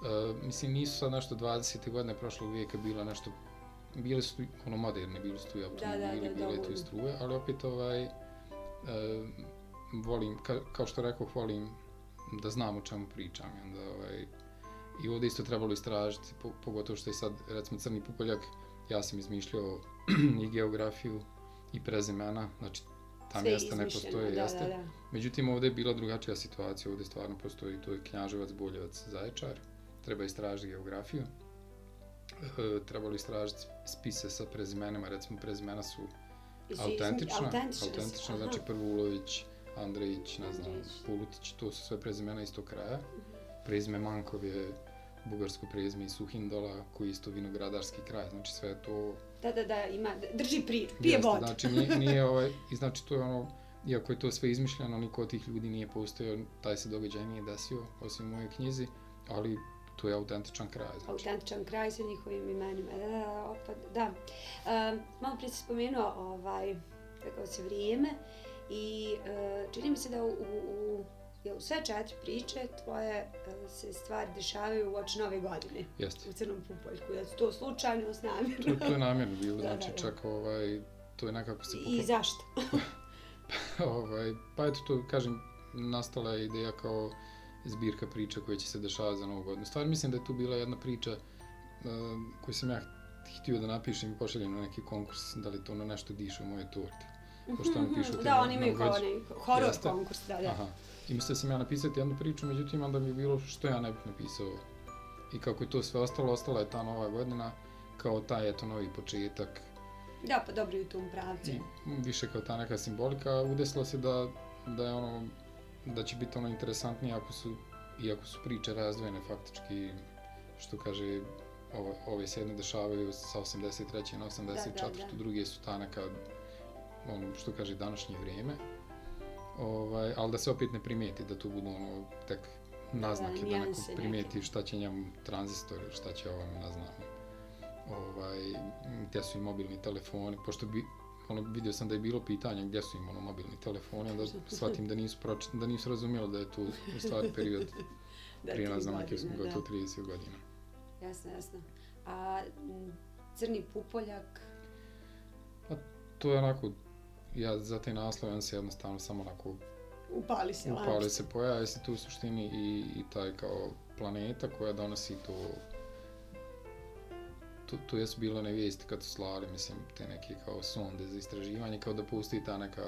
uh, mislim nisu sad nešto 20. godine prošlog vijeka bila nešto, bile su ono moderne, bili su tu i automobili, da, bile tu i struje, ali opet ovaj, uh, volim, ka, kao što rekao, volim da znam o čemu pričam. Onda, ovaj, I ovde isto trebalo istražiti, po, pogotovo što je sad, recimo, Crni pupoljak, ja sam izmišljao i geografiju i prezimena, znači ta Sve mjesta ne postoje, da, jeste. Da, da. Međutim, ovdje je bila drugačija situacija, ovdje stvarno postoji, to je Knjaževac, Boljevac, Zaječar, treba istražiti geografiju, e, trebalo istražiti spise sa prezimenima, recimo prezimena su autentična, autentična, autentična znači Prvulović, Andrejić, ne znam. Pulutić, to su sve prezimena istog kraja. Prezime Mankov je bugarsko prezime iz Suhindola, koji je isto vinogradarski kraj, znači sve to Da, da, da, ima, drži priču, pije Jeste, vodu. Znači, nije, nije ovaj, i znači to je ono, iako je to sve izmišljeno, niko od tih ljudi nije postojao, taj se događaj nije desio, osim u mojoj knjizi, ali to je autentičan kraj. Znači. Autentičan kraj sa njihovim imenima. Da, da, da, opa, da. Um, malo prije si spomenuo, ovaj, rekao se vrijeme i uh, čini mi se da u, u, u jel, u sve četiri priče tvoje uh, se stvari dešavaju u oči nove godine Jeste. u Crnom pupoljku. Da su to slučajno, s To, namjerno. to je namjerno bilo, Da, da, znači da. čak ovaj, to je nekako se I zašto? ovaj, pa eto to, kažem, nastala je ideja kao zbirka priča koje će se dešavati za novu godinu. Stvar mislim da je tu bila jedna priča uh, koju sam ja htio da napišem i pošaljem na neki konkurs, da li to na nešto diše u moje torte. Pošto oni pišu te Da, oni imaju kao onaj horor Jeste. konkurs, da, da. Aha. I mislio sam ja napisati jednu priču, međutim onda mi je bilo što ja ne bih napisao. I kako je to sve ostalo, ostala je ta nova godina kao taj eto novi početak. Da, pa dobro i u tom pravcu. I više kao ta neka simbolika. Udesilo se da, da je ono, da će biti ono interesantnije ako su, iako su priče razdvojene faktički, što kaže, ove, ove se jedne dešavaju sa 83. na 84. Da, da, da. druge su ta neka, ono, što kaže, današnje vrijeme. Ovaj, ali da se opet ne primijeti, da tu budu ono, tek naznake, da, neko nijanse primijeti neke. šta će njemu tranzistor, šta će ovom, ne znam, ovaj, gdje su i mobilni telefoni, pošto bi ono, vidio sam da je bilo pitanja gdje su im ono mobilni telefoni, onda shvatim da nisu, proč, da nisu razumjeli da je tu u stvari period Da, prije nas neke godine, gotovo 30 godina. Jasno, jasno. A crni pupoljak, To je onako, ja za te naslove on se jednostavno samo onako upali se upali se pojavi se tu u suštini i, i taj kao planeta koja donosi to tu, tu jesu bile one vijesti kad su slali, mislim, te neke kao sonde za istraživanje, kao da pusti ta neka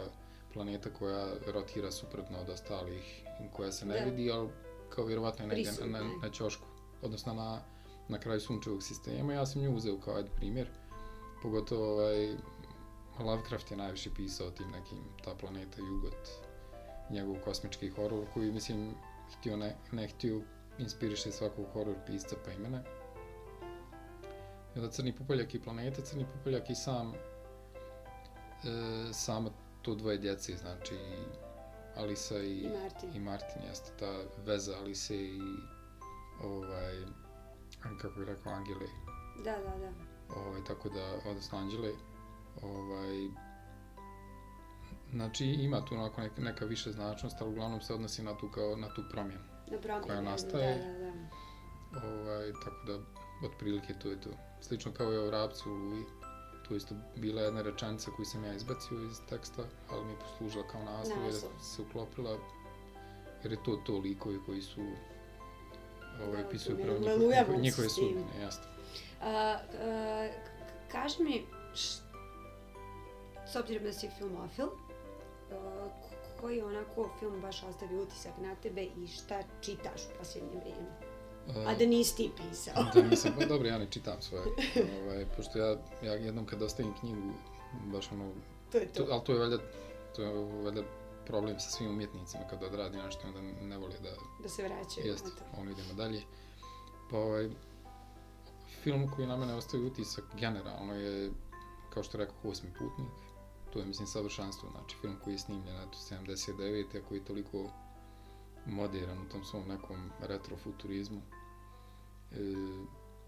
planeta koja rotira suprotno od ostalih, i koja se ne Da. vidi, ali kao vjerovatno je negdje na, na, na ćošku, odnosno na, na kraju sunčevog sistema. Ja sam nju uzeo kao ajde primjer, pogotovo ovaj, Lovecraft je najviše pisao o tim nekim, ta planeta Jugot, njegov kosmički horor koji, mislim, htio ne, ne htio inspiriše svakog horor pisca pa imena. I onda Crni pupoljak i planeta, Crni pupoljak i sam, e, samo to dvoje djece, znači Alisa i, I Martin. i Martin jeste ta veza Alise i ovaj, kako bih rekao, Angele, Da, da, da. ovaj, tako da, odnosno Anđele, ovaj, znači ima tu onako neka, neka više značnost, ali uglavnom se odnosi na tu, kao, na tu promjenu. Na promjenu. Koja nastaje. Da, da, da. Ovaj, tako da, otprilike to je to. Slično kao i o Vrapcu, i tu isto bila jedna rečenica koju sam ja izbacio iz teksta, ali mi je poslužila kao naslov, jer se uklopila, jer je to to likovi koji su ovaj, pisuju pravo njihove, njihove, sudbine, jasno. A, a, k- kaži mi, s obzirom da si filmofil, a, k- koji onako film baš ostavi utisak na tebe i šta čitaš u posljednje vrijeme? A da nisi ti pisao. da nisam, pa dobro, ja ne čitam svoje, ovaj, pošto ja, ja jednom kad ostavim knjigu, baš ono, to je to. to, ali to je valjda, to je valjda problem sa svim umjetnicima kad odradi nešto, onda ne voli da, Da se vraćaju. Jeste, eto. ono idemo dalje. Pa ovaj, film koji na mene ostaje utisak generalno je, kao što rekao, Osmi putnik. To je, mislim, savršanstvo, znači film koji je snimljen, eto, 79. a koji je toliko modern u tom svom nekom retrofuturizmu. E,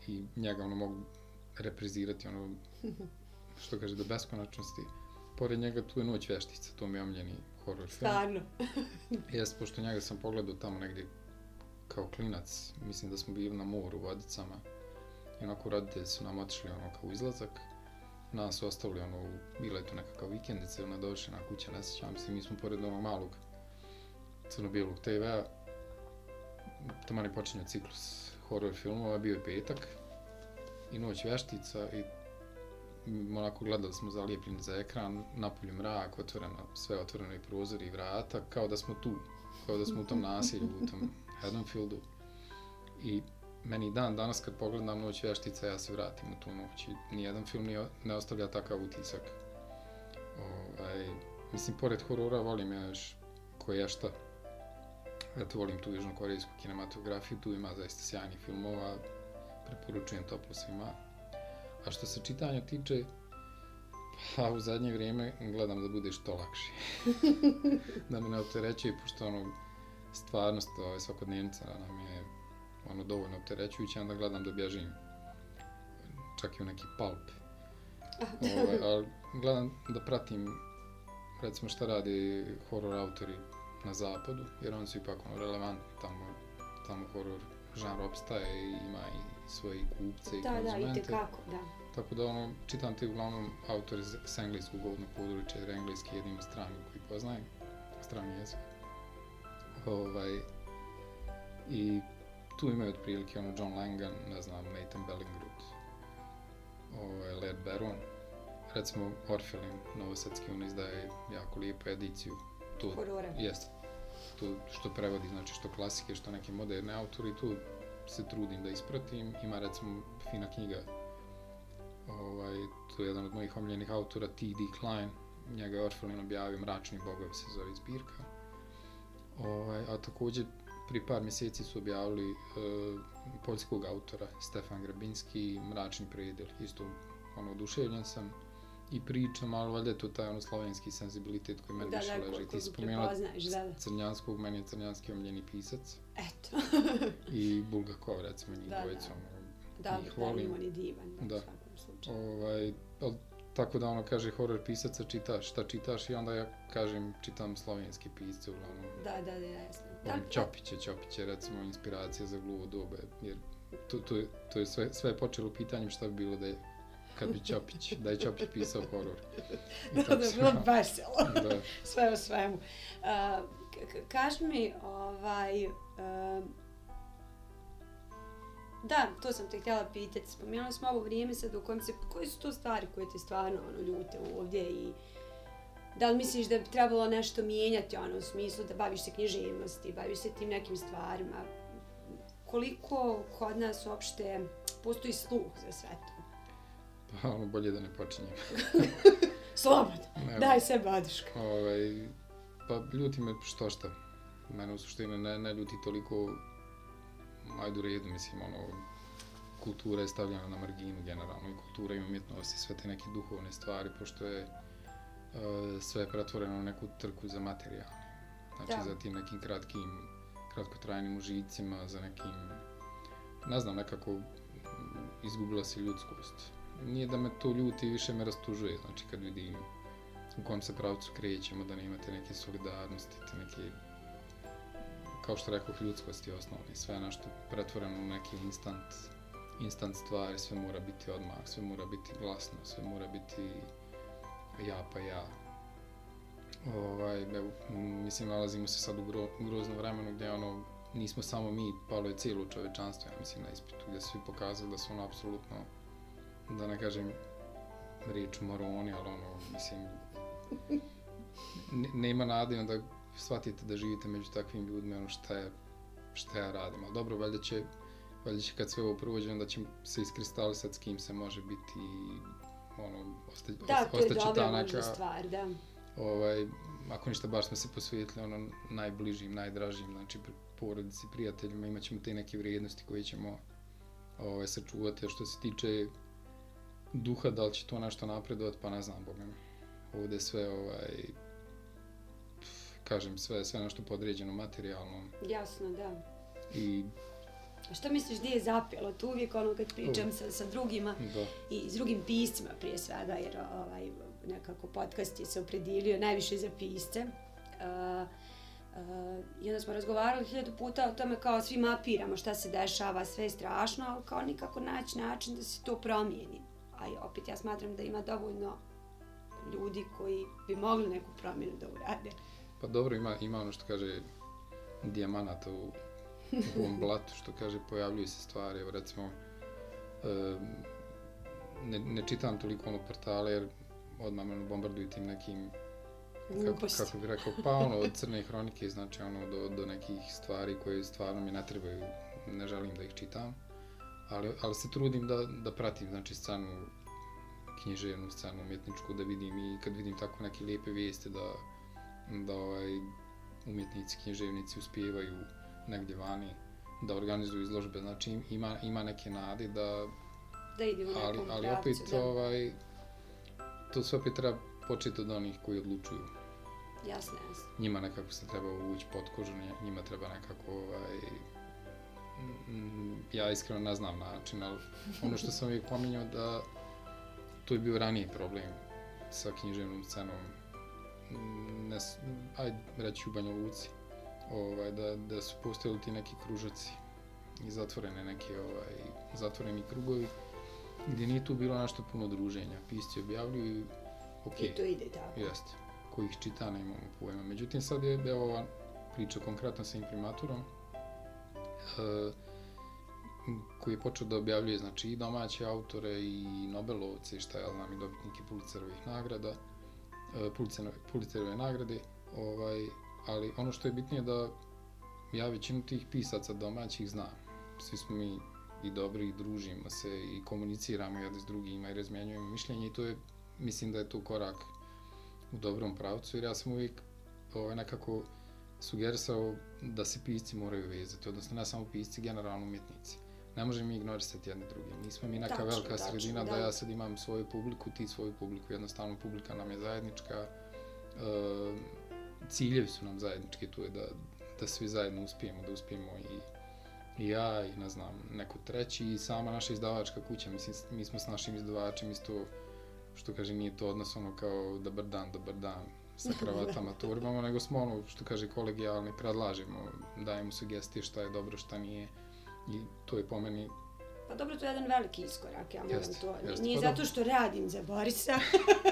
I njega ono mogu reprizirati, ono, što kaže, do beskonačnosti. Pored njega tu je Noć veštica, to mi je omljeni horror film. Stvarno. Jest, pošto njega sam pogledao tamo negdje kao klinac, mislim da smo bili na moru u Vodicama i onako roditelji su nam otišli ono kao izlazak, nas ostavili ono, bila je to nekakav vikendica, ona došla na kuća, ne sjećam se, mi smo pored onog malog crno-bijelog TV-a, tamo je počinio ciklus horror filmova, bio je petak i noć veštica i onako gledali smo zalijepljeni za ekran, napolju mrak, otvoreno, sve otvoreno i prozori i vrata, kao da smo tu, kao da smo u tom nasilju, u tom Haddonfieldu. I meni dan danas kad pogledam Noć veštica, ja se vratim u tu noć i nijedan film nije, ne ostavlja takav utisak. Ovaj, mislim, pored horora volim ja još koje šta. Eto, volim tu južnokorejsku kinematografiju, tu ima zaista sjajnih filmova, preporučujem toplo svima. A što se čitanja tiče, pa u zadnje vrijeme gledam da bude što lakše. da me ne opterećuje, pošto ono, stvarnost ovaj, svakodnevnica nam je ono dovoljno opterećujuća, onda gledam da bježim čak i u neki pulp. ovaj, ali gledam da pratim recimo šta radi horror autori na zapadu, jer oni su ipak ono, relevantni tamo, tamo horror žanr opstaje i ima i svoje kupce i Da, da, i konzumente. tekako, da. Tako da ono, čitam te uglavnom autori z- s engleskog govornog područja, jer engleski je jedini strani koji poznajem, strani jezik. Ovaj, I tu imaju otprilike ono John Langan, ne znam, Nathan Bellingrood, ovaj, Led Baron, recimo Orphelin, novosadski, on izdaje jako lijepu ediciju. Tu, Horora. Jeste. Tu što prevodi, znači što klasike, što neke moderne autori, tu se trudim da ispratim. Ima recimo fina knjiga, ovaj, tu je jedan od mojih omiljenih autora, T.D. Klein, njega je Orphelin objavio, Mračni bogovi se zove zbirka. Ovaj, a također pri par mjeseci su objavili uh, poljskog autora Stefan Grabinski, Mračni predel, isto ono, oduševljen sam i pričam, ali valjda je to taj ono slovenski senzibilitet koji meni Da, više da, leži. Ti spomenula da, da. Crnjanskog, meni je Crnjanski omljeni pisac Eto. i Bulgakov, recimo, njih Da, da. dvojica, ono, da, da, volim. on je divan, da, Da. u svakom slučaju. Ovaj, ali tako da ono kaže horor pisaca čitaš, šta čitaš i onda ja kažem čitam slovenski pisce uglavnom. Da, da, da, jasno. Da, Volim Ćopiće, Ćopiće recimo inspiracija za gluvo dobe, jer to, to, je, to je sve, sve počelo pitanjem šta bi bilo da je kad bi Ćopić, da je Ćopić pisao horor. Da, da, bilo ja- veselo. Da. Sve o svemu. Uh, kaži mi, ovaj... Uh, da, to sam te htjela pitati. Spomenuli smo ovo vrijeme sad u kojem se... Koje su to stvari koje te stvarno ono, ljute ovdje i... Da li misliš da bi trebalo nešto mijenjati ono, u smislu da baviš se književnosti, baviš se tim nekim stvarima? Koliko kod nas uopšte postoji sluh za sve to? Pa ono, bolje da ne počinjem. Slobodno, daj se baduška. Ovaj, pa ljuti me što šta. Mene u suštini ne, ne ljuti toliko, ajde u redu, mislim, ono, kultura je stavljena na marginu generalno i kultura i umjetnost i sve te neke duhovne stvari, pošto je uh, sve pretvoreno u neku trku za materijalne. Znači, Da. za tim nekim kratkim, kratkotrajnim užicima, za nekim, ne znam, nekako izgubila se ljudskost. Nije da me to ljuti, više me rastužuje, znači kad vidim u kom se pravcu krećemo, da nemate neke solidarnosti, te neke, kao što rekoh, ljudskosti osnovne, sve ono našto pretvoreno u neki instant, instant stvari, sve mora biti odmah, sve mora biti glasno, sve mora biti ja pa ja. Ovaj, evo, mislim, nalazimo se sad u gro, groznom vremenu gdje ono, nismo samo mi, palo je cijelo čovečanstvo, ja mislim, na ispitu, gdje svi pokazali da su ono, apsolutno, da ne kažem riječ moroni, ali ono, mislim, ne, nema nade, onda shvatite da živite među takvim ljudima, ono šta je, šta ja radim. Ali dobro, valjda će, valjda će kad sve ovo prođe, onda će se iskristalisati s kim se može biti i ono, osta, Da, to je ostaće dobra ta neka, stvar, da. ovaj, ako ništa, baš smo se posvetili ono najbližim, najdražim, znači porodici, prijateljima, imat ćemo te neke vrijednosti koje ćemo ovaj, sačuvati. A što se tiče duha, da li će to nešto napredovati, pa ne znam, boga mi. Ovdje je sve, ovaj, pf, kažem, sve, sve nešto podređeno materijalno Jasno, da. i A što misliš gdje je zapelo? Tu uvijek ono kad pričam sa, sa drugima da, i s drugim piscima prije svega, jer ovaj, nekako podcast je se opredijelio najviše za pisce. Uh, uh, I onda smo razgovarali hiljadu puta o tome kao svi mapiramo šta se dešava, sve je strašno, ali kao nikako naći način da se to promijeni. A opet ja smatram da ima dovoljno ljudi koji bi mogli neku promjenu da urade. Pa dobro, ima, ima ono što kaže dijamanata u, u ovom blatu, što kaže pojavljuju se stvari, evo recimo, e, ne, ne čitam toliko ono portale jer odmah me bombarduju tim nekim, kako, kako bi rekao, pa ono od crne hronike, znači ono do, do nekih stvari koje stvarno mi ne trebaju, ne želim da ih čitam, ali, ali se trudim da, da pratim, znači scenu, književnu scenu, umjetničku, da vidim i kad vidim tako neke lijepe vijesti da, da ovaj, umjetnici, književnici uspijevaju negdje vani, da organizuju izložbe, znači im- ima, ima neke nade da, Da ide u nekom ali, ali pravcu, opet da. ovaj, to sve opet treba početi od onih koji odlučuju. Jasno, jasno. Njima nekako se treba uvući pod kožu, njima treba nekako ovaj, ja iskreno ne znam način, ali ono što sam uvijek pominjao da to je bio raniji problem sa književnom scenom, ne, ajde reći u Banja Luci, ovaj, da, da su postojali ti neki kružaci i zatvorene neke ovaj, zatvoreni krugovi gdje nije tu bilo nešto puno druženja. Pisci objavljuju, ok, I to ide tako. Jeste. Ko ih čita, ne imamo pojma. Međutim, sad je evo ova priča konkretno sa imprimaturom, Eh, koji je počeo da objavljuje znači, i domaće autore i Nobelovce i šta je znam i dobitnike Pulitzerovih nagrada, eh, Pulitzerove, Pulitzerove nagrade, ovaj, ali ono što je bitnije da ja većinu tih pisaca domaćih znam. Svi smo mi i dobri i družimo se i komuniciramo jedni s drugima i razmjenjujemo mišljenje i to je, mislim da je to korak u dobrom pravcu, jer ja sam uvijek ovaj, nekako sugerisao da se pisci moraju vezati, odnosno ne samo pisci, generalno umjetnici. Ne možemo mi ignorisati jedni drugi. Nismo mi neka Tačno, velika tačno, sredina da. da. ja sad imam svoju publiku, ti svoju publiku, jednostavno publika nam je zajednička, e, ciljevi su nam zajednički, to je da, da svi zajedno uspijemo, da uspijemo i, i ja i ne znam, neko treći i sama naša izdavačka kuća, mislim, mi smo s našim izdavačem isto što kaže, nije to odnos ono kao dobar dan, dobar dan, sa kravatama, turbama, nego smo ono, što kaže, kolegijalni, predlažemo, dajemo sugestije šta je dobro, šta nije. I to je po meni Pa dobro, to je jedan veliki iskorak, ja moram Jeste, to. jeste. Nije Pa zato što radim za Borisa,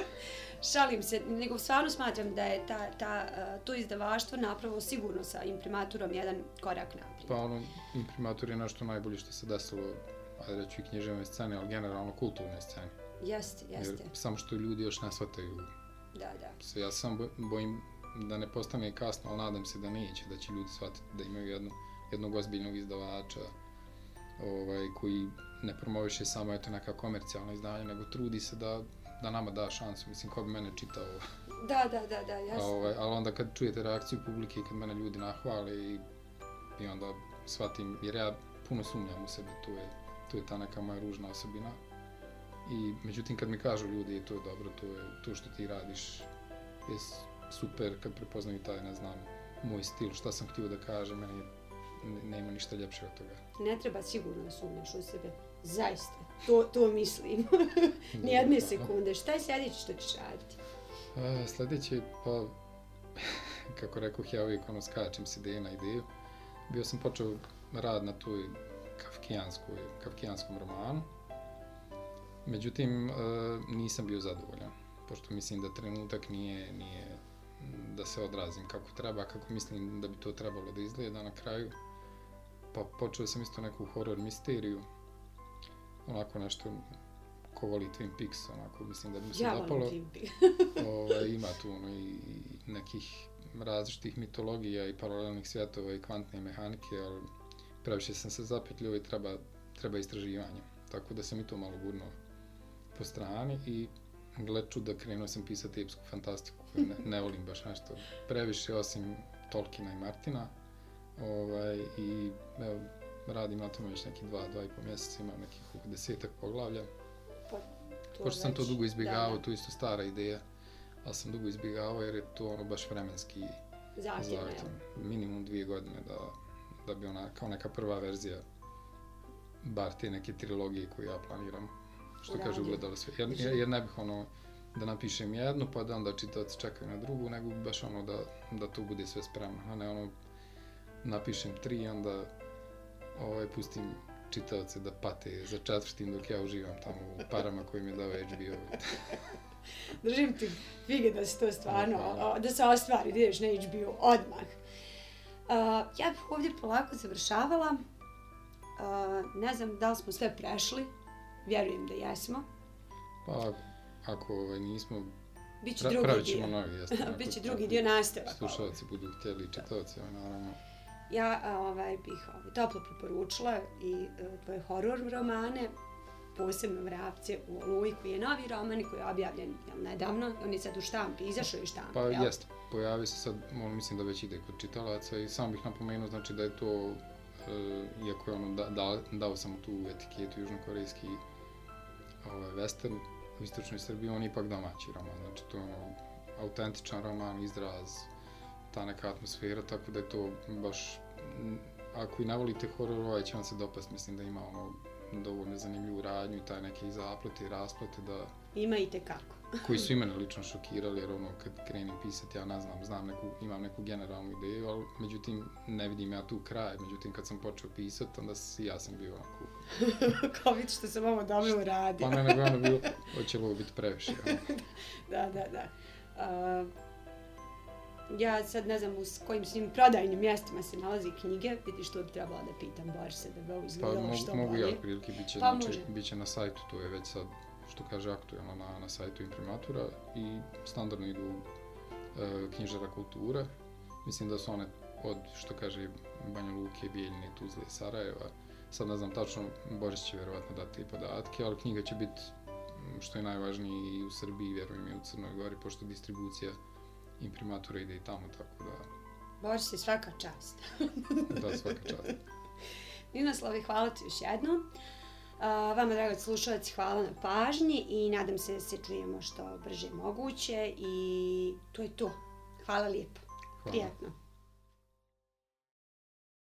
šalim se, nego stvarno smatram da je ta, ta, to izdavaštvo napravo sigurno sa imprimaturom jedan korak naprijed. Pa ono, imprimatur je nešto najbolje što se desilo, ajde reću i književne scene, ali generalno kulturne scene. Jeste, jeste. Jer samo što ljudi još ne shvataju Da, da. se. Ja sam bo- bojim da ne postane kasno, ali nadam se da neće, da će ljudi shvatiti da imaju jednu, jednog ozbiljnog izdavača ovaj, koji ne promoviše samo eto neka komercijalna izdanja, nego trudi se da, da nama da šansu. Mislim, ko bi mene čitao Da, da, da, da, A, jasno. ovaj, ali onda kad čujete reakciju publike i kad mene ljudi nahvale i, i onda shvatim, jer ja puno sumnjam u sebe, tu je, tu je ta neka moja ružna osobina. I međutim kad mi kažu ljudi to je dobro, to je to što ti radiš je super kad prepoznaju taj, ne znam, moj stil, šta sam htio da kažem, meni je- ne- nema ništa ljepše od toga. Ne treba sigurno da sumnjaš u sebe. Zaista. To, to mislim. Nijedne sekunde. Šta je sljedeće što ćeš raditi? A, sljedeće, pa, kako rekoh, ja uvijek ono skačem s ideje na ideju. Bio sam počeo rad na toj kafkijanskoj, kafkijanskom romanu. Međutim, e, nisam bio zadovoljan, pošto mislim da trenutak nije, nije da se odrazim kako treba, kako mislim da bi to trebalo da izgleda na kraju. Pa počeo sam isto neku horror misteriju, onako nešto ko voli Twin Peaks, onako mislim da bi mi se Ja dopalo ovaj, ima tu ono, i i nekih različitih mitologija i paralelnih svjetova i kvantne mehanike, ali previše sam se zapetljio i treba, treba istraživanje. Tako da sam i to malo gurnuo po strani i gle čuda krenuo sam pisati epsku fantastiku koju ne, ne volim baš nešto previše osim Tolkiena i Martina. Ovaj, I evo, radim na tome već neki dva, dva i po mjeseca, imam nekih desetak poglavlja. To Pošto sam to dugo izbjegavao, da, da. to je isto stara ideja, ali sam dugo izbjegavao jer je to ono baš vremenski Zahtjevno? Minimum dvije godine da, da bi ona, kao neka prva verzija, bar te neke trilogije koju ja planiram, što kaže Uradio. ugledalo sve. Jer, jer, jer ne bih ono, da napišem jednu, pa da onda čitavci čekaju na drugu, nego baš ono da, da to bude sve spremno, a ne ono, napišem tri, onda ovaj, pustim čitavce da pate za četvrtim dok ja uživam tamo u parama koje mi je dao HBO. Držim ti fige da se to stvarno, o, da se ostvari, da ideš na HBO odmah. Uh, ja bih ovdje polako završavala. Uh, ne znam da li smo sve prešli. Vjerujem da jesmo. Pa, ako ovaj, nismo, Biće pra, drugi pravit dio. ćemo novi, jeste. ako- Biće drugi dio nastavaka. Slušalci budu htjeli i čitavci, ovaj, naravno. Ja ovaj, bih ovaj, toplo preporučila i e, tvoje horor romane, posebno Vrapce u Oluji, koji je novi roman i koji je objavljen jel, nedavno. On je sad u štampi, izašao je u štampi. Pa jel? jest, pojavi se sad, ono, mislim da već ide kod čitalaca i samo bih napomenuo, znači da je to, e, iako je ono, da, da, dao sam tu etiketu južnokorejski ovaj, western u istočnoj Srbiji, on je ipak domaći roman, znači to je ono, autentičan roman, izraz, ta neka atmosfera, tako da je to baš, ako i ne volite horor, ovaj će vam se dopast, mislim da ima ono, dovoljno zanimljivu radnju i taj neke zaplete i rasplete da, Ima i tekako. koji su i mene lično šokirali, jer ono, kad krenem pisati, ja ne znam, znam neku, imam neku generalnu ideju, ali međutim, ne vidim ja tu kraj, međutim, kad sam počeo pisati, onda si, ja sam bio onako, Kao vidiš što sam ovo dobro uradio. pa ne, nego ono bilo, hoće li ovo biti previše, ono. Da, da, da. Uh, ja sad ne znam s kojim svim prodajnim mjestima se nalazi knjige, vidiš to bi trebalo da pitam Borisa da bi ovo Pa izgledalo mogu, što mogu ja, bolje. prilike, bit će, Pa znači, bit će na sajtu, to je već sad, što kaže, aktuelno na, na sajtu imprimatura i standardno idu e, knjižara kulture. Mislim da su one od, što kaže, Banja Luke, Bijeljine, Tuzle, Sarajeva. Sad ne znam tačno, Boris će vjerovatno dati podatke, ali knjiga će biti, što je najvažnije, i u Srbiji, vjerujem i u Crnoj Gori, pošto distribucija imprimatura ide i tamo, tako da, Boris je svaka čast. da svaka čast. Ninoslavi, hvala ti još jednom. Vama, dragi slušalci, hvala na pažnji i nadam se da se čujemo što brže moguće i to je to. Hvala lijepo. Hvala. Prijetno.